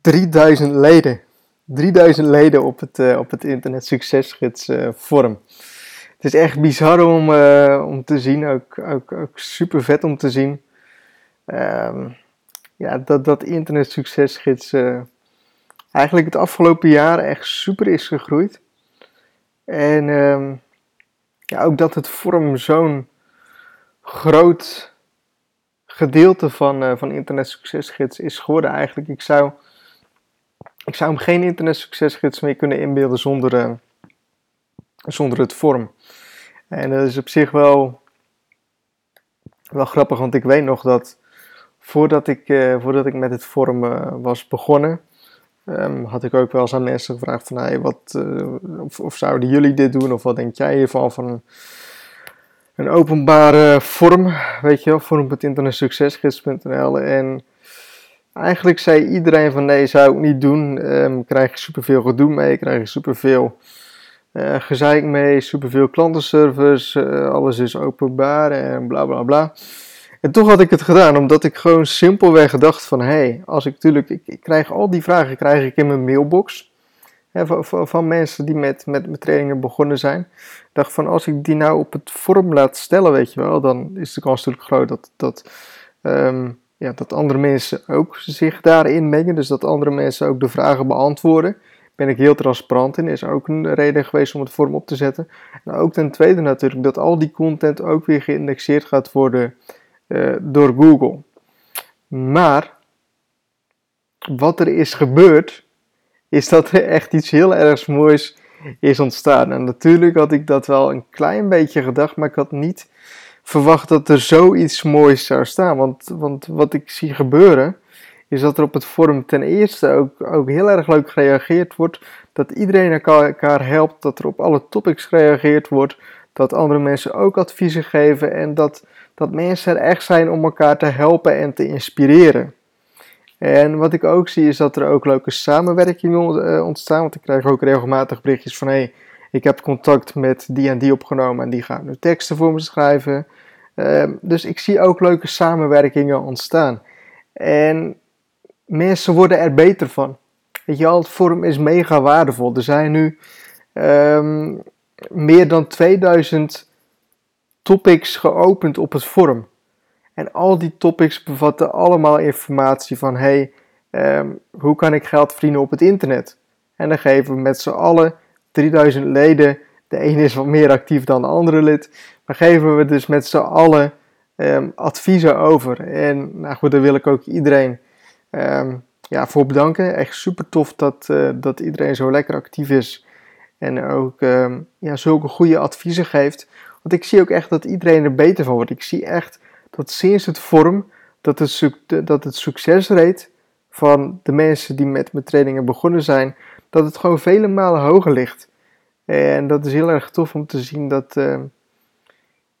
3000 leden. 3000 leden op het, uh, op het Internet Succesgids uh, forum. Het is echt bizar om, uh, om te zien, ook, ook, ook super vet om te zien. Um, ja, dat, dat Internet Succesgids eigenlijk het afgelopen jaar echt super is gegroeid. En um, ja, ook dat het forum zo'n groot gedeelte van, uh, van Internet Succesgids is geworden eigenlijk. Ik zou, ik zou hem geen Internet Succesgids meer kunnen inbeelden zonder, uh, zonder het forum. En dat is op zich wel, wel grappig, want ik weet nog dat voordat ik, uh, voordat ik met het forum was begonnen, um, had ik ook wel eens aan mensen gevraagd van, hey, wat, of, of zouden jullie dit doen, of wat denk jij hiervan, van een openbare vorm, weet je wel, forum.internetsuccesgids.nl en eigenlijk zei iedereen van nee, zou ik niet doen, um, krijg je superveel gedoe mee, krijg je superveel uh, gezeik mee, superveel klantenservice, uh, alles is openbaar en bla bla bla. En toch had ik het gedaan, omdat ik gewoon simpelweg dacht van, hé, hey, als ik natuurlijk, ik, krijg al die vragen krijg ik in mijn mailbox van, van, mensen die met, met, met trainingen begonnen zijn. Ik dacht van als ik die nou op het forum laat stellen, weet je wel, dan is de kans natuurlijk groot dat, dat, um, ja, dat andere mensen ook zich daarin mengen. Dus dat andere mensen ook de vragen beantwoorden. Ben ik heel transparant in, is ook een reden geweest om het forum op te zetten. En ook ten tweede natuurlijk dat al die content ook weer geïndexeerd gaat worden uh, door Google. Maar wat er is gebeurd is dat er echt iets heel erg moois is ontstaan. En natuurlijk had ik dat wel een klein beetje gedacht, maar ik had niet verwacht dat er zoiets moois zou staan. Want, want wat ik zie gebeuren, is dat er op het forum ten eerste ook, ook heel erg leuk gereageerd wordt. Dat iedereen elkaar helpt, dat er op alle topics gereageerd wordt. Dat andere mensen ook adviezen geven en dat, dat mensen er echt zijn om elkaar te helpen en te inspireren. En wat ik ook zie is dat er ook leuke samenwerkingen eh, ontstaan. Want ik krijg ook regelmatig berichtjes van: hé, hey, ik heb contact met die en die opgenomen en die gaat nu teksten voor me schrijven. Ehm, dus ik zie ook leuke samenwerkingen ontstaan. En mensen worden er beter van. Weet je al, het forum is mega waardevol. Er zijn nu ehm, meer dan 2000 topics geopend op het forum. En al die topics bevatten allemaal informatie van: hey, um, hoe kan ik geld verdienen op het internet? En dan geven we met z'n allen 3000 leden. De ene is wat meer actief dan de andere lid. Maar geven we dus met z'n allen um, adviezen over. En nou goed, daar wil ik ook iedereen um, ja, voor bedanken. Echt super tof dat, uh, dat iedereen zo lekker actief is. En ook ja, zulke goede adviezen geeft. Want ik zie ook echt dat iedereen er beter van wordt. Ik zie echt dat sinds het vorm dat het, dat het succesrate van de mensen die met mijn trainingen begonnen zijn, dat het gewoon vele malen hoger ligt. En dat is heel erg tof om te zien dat, uh,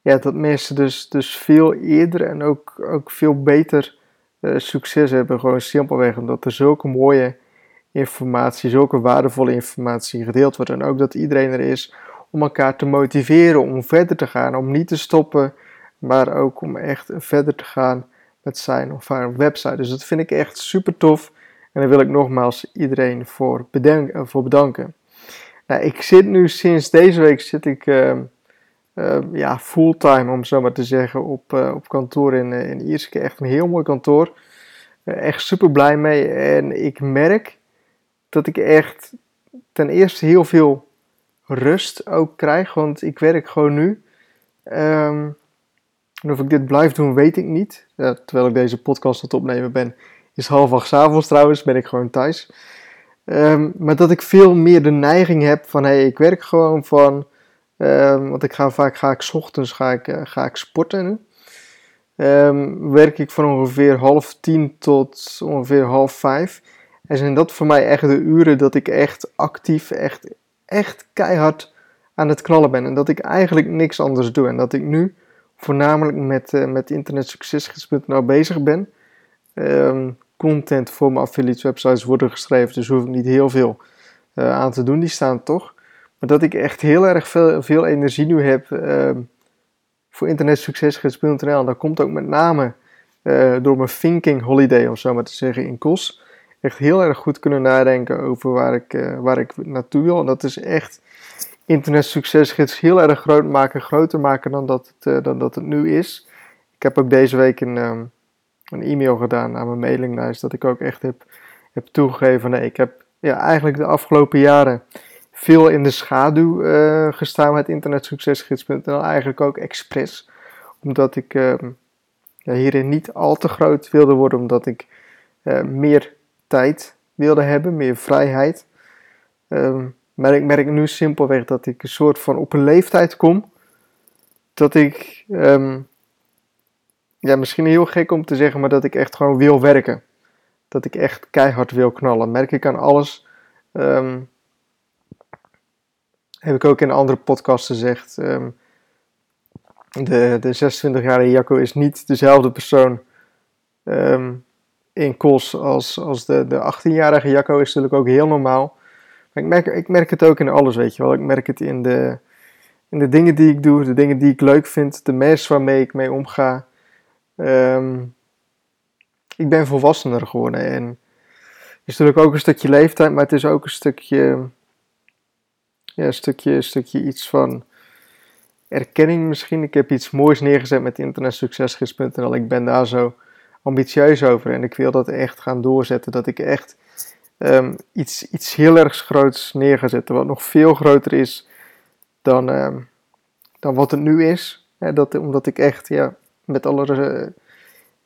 ja, dat mensen dus, dus veel eerder en ook, ook veel beter uh, succes hebben. Gewoon simpelweg omdat er zulke mooie informatie, zulke waardevolle informatie gedeeld wordt. En ook dat iedereen er is om elkaar te motiveren om verder te gaan, om niet te stoppen maar ook om echt verder te gaan met zijn of haar website. Dus dat vind ik echt super tof en daar wil ik nogmaals iedereen voor, bedenken, voor bedanken. Nou, ik zit nu sinds deze week zit ik uh, uh, ja, fulltime, om zo maar te zeggen, op, op kantoor in, in. Echt een heel mooi kantoor. echt super blij mee. En ik merk dat ik echt ten eerste heel veel rust ook krijg. Want ik werk gewoon nu. Um, en of ik dit blijf doen, weet ik niet. Terwijl ik deze podcast aan het opnemen ben, is half acht avonds trouwens, ben ik gewoon thuis. Um, maar dat ik veel meer de neiging heb van, hé, hey, ik werk gewoon van... Um, want ik ga vaak, ga ik ochtends ga ik, uh, ga ik sporten. Um, werk ik van ongeveer half tien tot ongeveer half vijf. En zijn dat voor mij echt de uren dat ik echt actief, echt, echt keihard aan het knallen ben. En dat ik eigenlijk niks anders doe. En dat ik nu voornamelijk met, uh, met bezig ben. Content voor mijn affiliate websites worden geschreven, dus hoef ik niet heel veel uh, aan te doen. Die staan toch. Maar dat ik echt heel erg veel, veel energie nu heb um, voor internetsuccesgids.nl. Dat komt ook met name uh, door mijn thinking holiday, om zo maar te zeggen, in Kos. echt heel erg goed kunnen nadenken over waar ik, uh, waar ik naartoe wil. En dat is echt internet succesgids heel erg groot maken, groter maken dan dat het, uh, dan dat het nu is. Ik heb ook deze week een, um, een e-mail gedaan aan mijn mailinglijst dat ik ook echt heb, heb toegegeven. Nee, ik heb ja, eigenlijk de afgelopen jaren veel in de schaduw uh, gestaan met internetsuccesgids.nl. Eigenlijk ook expres. Omdat ik uh, ja, hierin niet al te groot wilde worden. Omdat ik uh, meer tijd wilde hebben, meer vrijheid. Um, maar ik merk nu simpelweg dat ik een soort van op een leeftijd kom. Dat ik, um, ja, misschien heel gek om te zeggen, maar dat ik echt gewoon wil werken. Dat ik echt keihard wil knallen. Merk ik aan alles. Um, heb ik ook in andere podcasts gezegd. Um, de, de 26-jarige Jacco is niet dezelfde persoon um, in Kos als, als de, de 18-jarige Jacco. Is natuurlijk ook heel normaal. Maar ik merk, ik merk het ook in alles, weet je wel. Ik merk het in de, in de dingen die ik doe, de dingen die ik leuk vind, de mensen waarmee ik mee omga. Um, ik ben volwassener geworden en is natuurlijk ook een stukje leeftijd, maar het is ook een stukje ja, een stukje, een stukje iets van erkenning misschien. Ik heb iets moois neergezet met internetsuccesgids.nl. Ik ben daar zo ambitieus over en ik wil dat echt gaan doorzetten. Dat ik echt um, iets, iets heel erg groots neer ga zetten, wat nog veel groter is dan, um, dan wat het nu is. Dat, omdat ik echt, ja, met alle.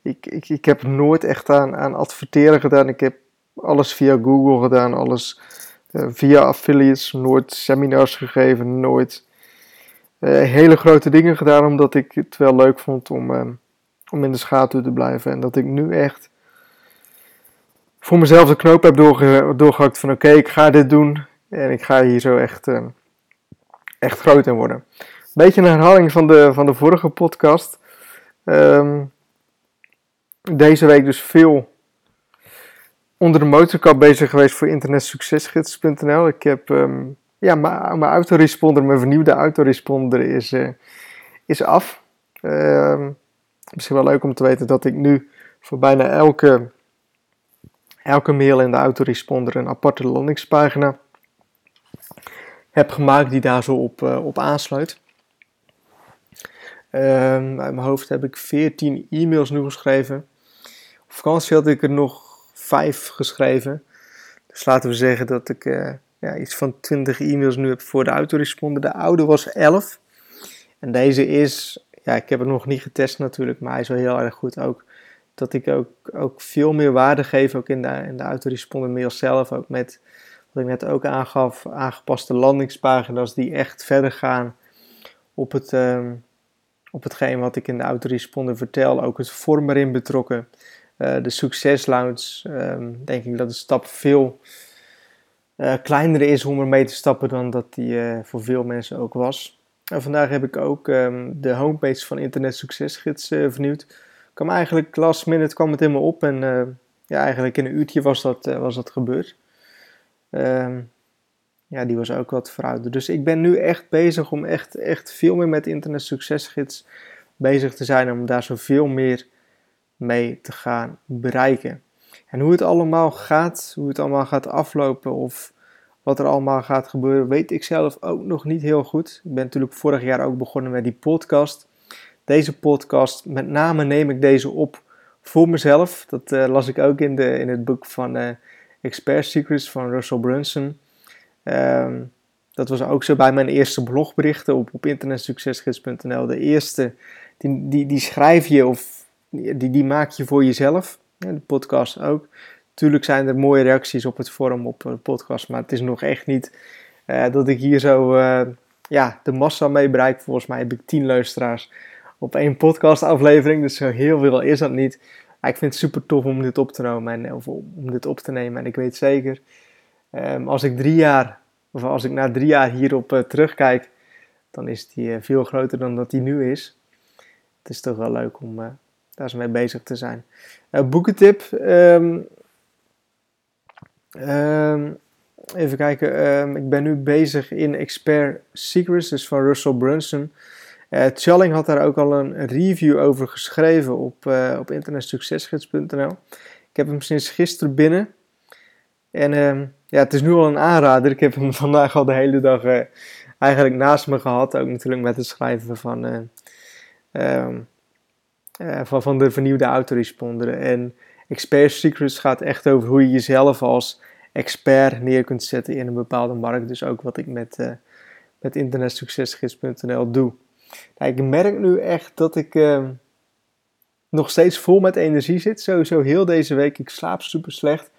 Ik, ik, ik heb nooit echt aan, aan adverteren gedaan. Ik heb alles via Google gedaan, alles uh, via affiliates, nooit seminars gegeven, nooit uh, hele grote dingen gedaan, omdat ik het wel leuk vond om, uh, om in de schaduw te blijven. En dat ik nu echt voor mezelf de knoop heb doorge doorgehakt van oké, ik ga dit doen en ik ga hier zo echt, echt groot in worden. Beetje een herhaling van de, van de vorige podcast. Um, deze week dus veel onder de motorkap bezig geweest voor internetsuccesgids.nl. Ik heb um, ja, mijn autoresponder, mijn vernieuwde autoresponder is, uh, is af. Uh, misschien wel leuk om te weten dat ik nu voor bijna elke, elke mail in de autoresponder een aparte landingspagina heb gemaakt die daar zo op, uh, op aansluit. Um, uit mijn hoofd heb ik 14 e-mails nu geschreven. Op vakantie had ik er nog vijf geschreven. Dus laten we zeggen dat ik uh, ja, iets van 20 e-mails nu heb voor de autoresponder. De oude was 11. En deze is, ja, ik heb het nog niet getest natuurlijk, maar hij is wel heel erg goed ook. Dat ik ook, ook veel meer waarde geef, ook in de, in de autoresponder mail zelf. Ook met, wat ik net ook aangaf, aangepaste landingspagina's die echt verder gaan op het... Um, op hetgeen wat ik in de autoresponder vertel, ook het vorm erin betrokken. Uh, de succeslounge, um, denk ik dat de stap veel uh, kleiner is om er mee te stappen dan dat die uh, voor veel mensen ook was. En vandaag heb ik ook um, de homepage van Internet Succesgids vernieuwd. Kwam eigenlijk last minute kwam het helemaal op en ja, eigenlijk in een uurtje was dat, was dat gebeurd. Um, ja, die was ook wat verouderd. Dus ik ben nu echt bezig om echt, echt veel meer met Internet Succesgids bezig te zijn. Om daar zoveel meer mee te gaan bereiken. En hoe het allemaal gaat, hoe het allemaal gaat aflopen of wat er allemaal gaat gebeuren, weet ik zelf ook nog niet heel goed. Ik ben natuurlijk vorig jaar ook begonnen met die podcast. Deze podcast, met name neem ik deze op voor mezelf. Dat uh, las ik ook in, de, in het boek van uh, Expert Secrets van Russell Brunson. Um, dat was ook zo bij mijn eerste blogberichten op, op internetsuccesgids.nl. De eerste, die, die, die schrijf je of die, die maak je voor jezelf. De podcast ook. Tuurlijk zijn er mooie reacties op het forum op de podcast, maar het is nog echt niet uh, dat ik hier zo uh, ja, de massa mee bereik. Volgens mij heb ik tien luisteraars op één podcastaflevering, dus zo heel veel is dat niet. Maar ik vind het super tof om dit op te nemen en, of om dit op te nemen. En ik weet zeker, um, als ik drie jaar, of als ik na drie jaar hierop uh, terugkijk, dan is die veel groter dan dat die nu is. Het is toch wel leuk om daar is mee bezig te zijn. Boekentip. Um, um, even kijken. Ik ben nu bezig in Expert Secrets, dus van Russell Brunson. Challing had daar ook al een review over geschreven op, op internetsuccesgids.nl. Ik heb hem sinds gisteren binnen. En ehm, ja, het is nu al een aanrader. Ik heb hem vandaag al de hele dag uh, eigenlijk naast me gehad. Ook natuurlijk met het schrijven van, uh, um, uh, van, van de vernieuwde autoresponder. En Expert Secrets gaat echt over hoe je jezelf als expert neer kunt zetten in een bepaalde markt. Dus ook wat ik met, met internetsuccesgids.nl doe. Nou, ik merk nu echt dat ik ehm, nog steeds vol met energie zit. Sowieso heel deze week. Ik slaap super slecht.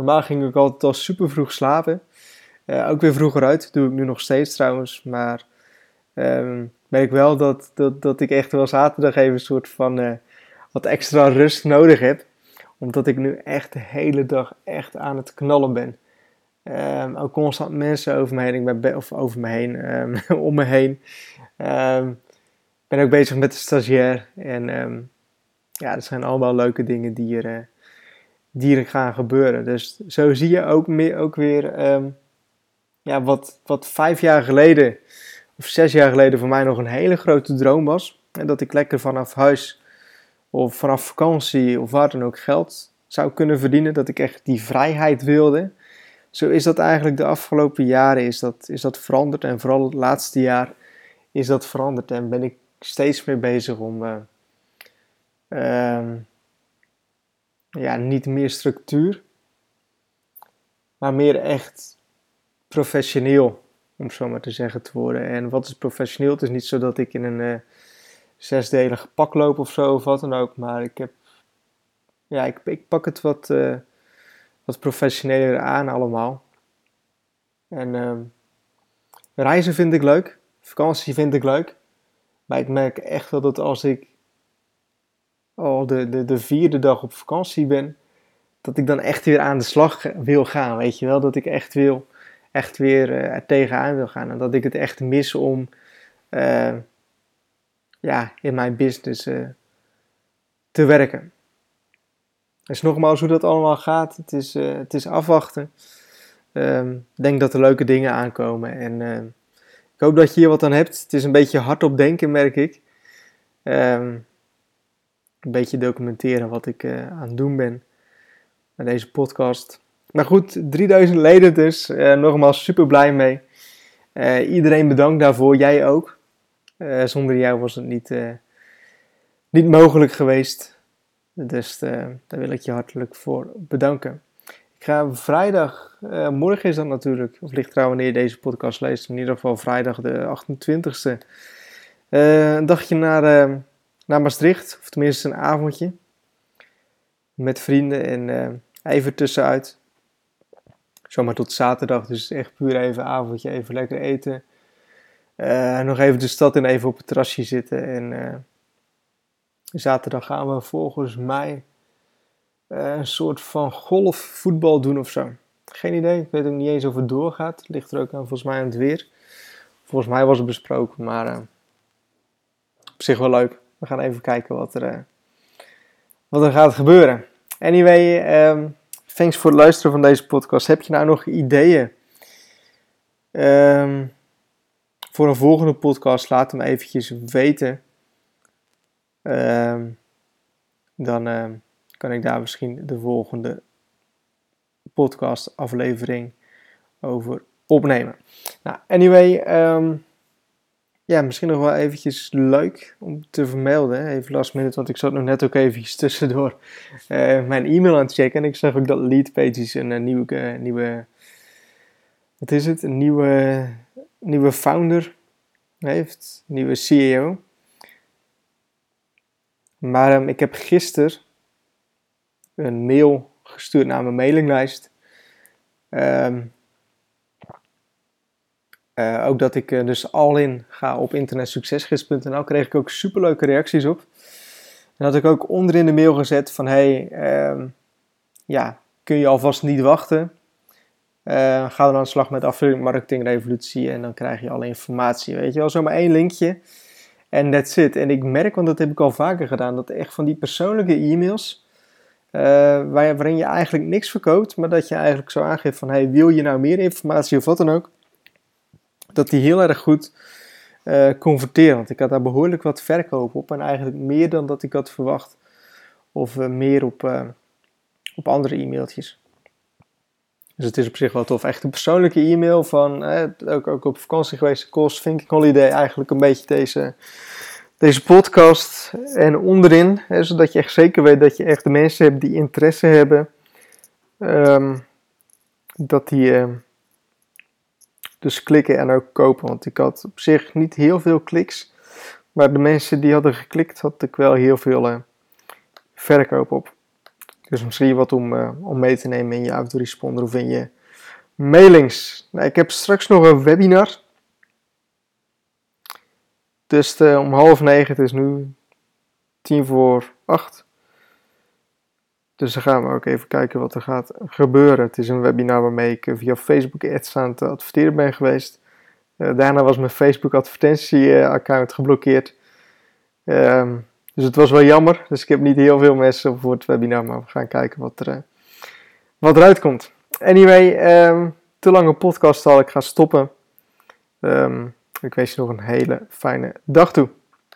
Normaal ging ik altijd al super vroeg slapen. Uh, ook weer vroeger uit. doe ik nu nog steeds trouwens. Maar um, merk wel dat, dat, dat ik echt wel zaterdag even een soort van uh, wat extra rust nodig heb. Omdat ik nu echt de hele dag echt aan het knallen ben. Um, ook constant mensen over me heen. Ik of over me heen. Um, om me heen. Ben ook bezig met de stagiair. En ja, dat zijn allemaal leuke dingen die er, die gaan gebeuren. Dus zo zie je ook, meer, ook weer um, ja, wat, wat vijf jaar geleden of zes jaar geleden voor mij nog een hele grote droom was. En dat ik lekker vanaf huis of vanaf vakantie of waar dan ook geld zou kunnen verdienen. Dat ik echt die vrijheid wilde. Zo is dat eigenlijk de afgelopen jaren is dat, is dat veranderd. En vooral het laatste jaar is dat veranderd. En ben ik steeds meer bezig om uh, uh, ja, niet meer structuur, maar meer echt professioneel, om zo maar te zeggen, te worden. En wat is professioneel? Het is niet zo dat ik in een uh, zesdelig pak loop of zo, of wat dan ook, maar ik heb, ja, ik, ik pak het wat, uh, wat professioneler aan allemaal. En uh, reizen vind ik leuk, vakantie vind ik leuk, maar ik merk echt wel dat als ik al de, de, de vierde dag op vakantie ben, dat ik dan echt weer aan de slag wil gaan. Weet je wel, dat ik echt, wil, echt weer uh, er tegenaan wil gaan. En dat ik het echt mis om uh, ja, in mijn business uh, te werken. Dus nogmaals, hoe dat allemaal gaat, het is, het is afwachten. Ehm, denk dat er leuke dingen aankomen. En ik hoop dat je hier wat aan hebt. Het is een beetje hardop denken, merk ik. Um, een beetje documenteren wat ik uh, aan het doen ben met deze podcast. Maar goed, 3000 leden dus. Uh, nogmaals super blij mee. Uh, iedereen bedankt daarvoor, jij ook. zonder jou was het niet, niet mogelijk geweest. Dus daar wil ik je hartelijk voor bedanken. Ik ga vrijdag, morgen is dat natuurlijk, of ligt trouwens wanneer je deze podcast leest, in ieder geval vrijdag de 28e. een dagje naar naar Maastricht, of tenminste een avondje. Met vrienden en uh, even tussenuit. Zomaar tot zaterdag, dus echt puur even avondje, even lekker eten. Uh, nog even de stad in, even op het terrasje zitten. En uh, zaterdag gaan we volgens mij een soort van golfvoetbal doen of zo. Geen idee, ik weet ook niet eens of het doorgaat. Ligt er ook aan, volgens mij aan het weer. Volgens mij was het besproken, maar op zich wel leuk we gaan even kijken wat er, uh, wat er gaat gebeuren. Anyway, um, thanks voor het luisteren van deze podcast. Heb je nou nog ideeën um, voor een volgende podcast? Laat hem eventjes weten. Um, dan kan ik daar misschien de volgende podcast aflevering over opnemen. Nou, anyway, ja, misschien nog wel eventjes leuk om te vermelden. Even last minute, want ik zat nog net ook eventjes tussendoor uh, mijn e-mail aan het checken. En ik zag ook dat Leadpages een, een nieuwe, uh, nieuwe, wat is het? Een nieuwe, nieuwe founder heeft, nieuwe CEO. Maar um, ik heb gisteren een mail gestuurd naar mijn mailinglijst. Um, uh, ook dat ik uh, dus al in ga op internetsuccesgids.nl, kreeg ik ook superleuke reacties op. En had ik ook onderin de mail gezet van, hey, uh, ja, kun je alvast niet wachten? Uh, ga dan aan de slag met affiliate marketing revolutie en dan krijg je alle informatie. Weet je wel, zomaar één linkje en that's it. En ik merk, want dat heb ik al vaker gedaan, dat echt van die persoonlijke e-mails, waar, waarin je eigenlijk niks verkoopt, maar dat je eigenlijk zo aangeeft van, hey, wil je nou meer informatie of wat dan ook? Dat die heel erg goed uh, converteren. Want ik had daar behoorlijk wat verkoop op en eigenlijk meer dan dat ik had verwacht. Of uh, meer op, uh, op andere e-mailtjes. Dus het is op zich wel tof. Echt een persoonlijke e-mail van, eh, ook, ook op vakantie geweest, Cost Thinking Holiday, eigenlijk een beetje deze, deze podcast. En onderin, zodat je echt zeker weet dat je echt de mensen hebt die interesse hebben, ehm, dat die dus klikken en ook kopen. Want ik had op zich niet heel veel kliks, maar de mensen die hadden geklikt, had ik wel heel veel uh, verkoop op. Dus misschien wat om, uh, om mee te nemen in je autoresponder of in je mailings. Nou, ik heb straks nog een webinar. Dus uh, om half negen, het is nu tien voor acht. Dus dan gaan we ook even kijken wat er gaat gebeuren. Het is een webinar waarmee ik via Facebook ads aan het adverteren ben geweest. Uh, daarna was mijn Facebook advertentie account geblokkeerd. Ehm, dus het was wel jammer. Dus ik heb niet heel veel mensen voor het webinar, maar we gaan kijken wat, er, uh, wat eruit komt. Anyway, um, te lange podcast al. Ik ga stoppen. Um, ik wens je nog een hele fijne dag toe.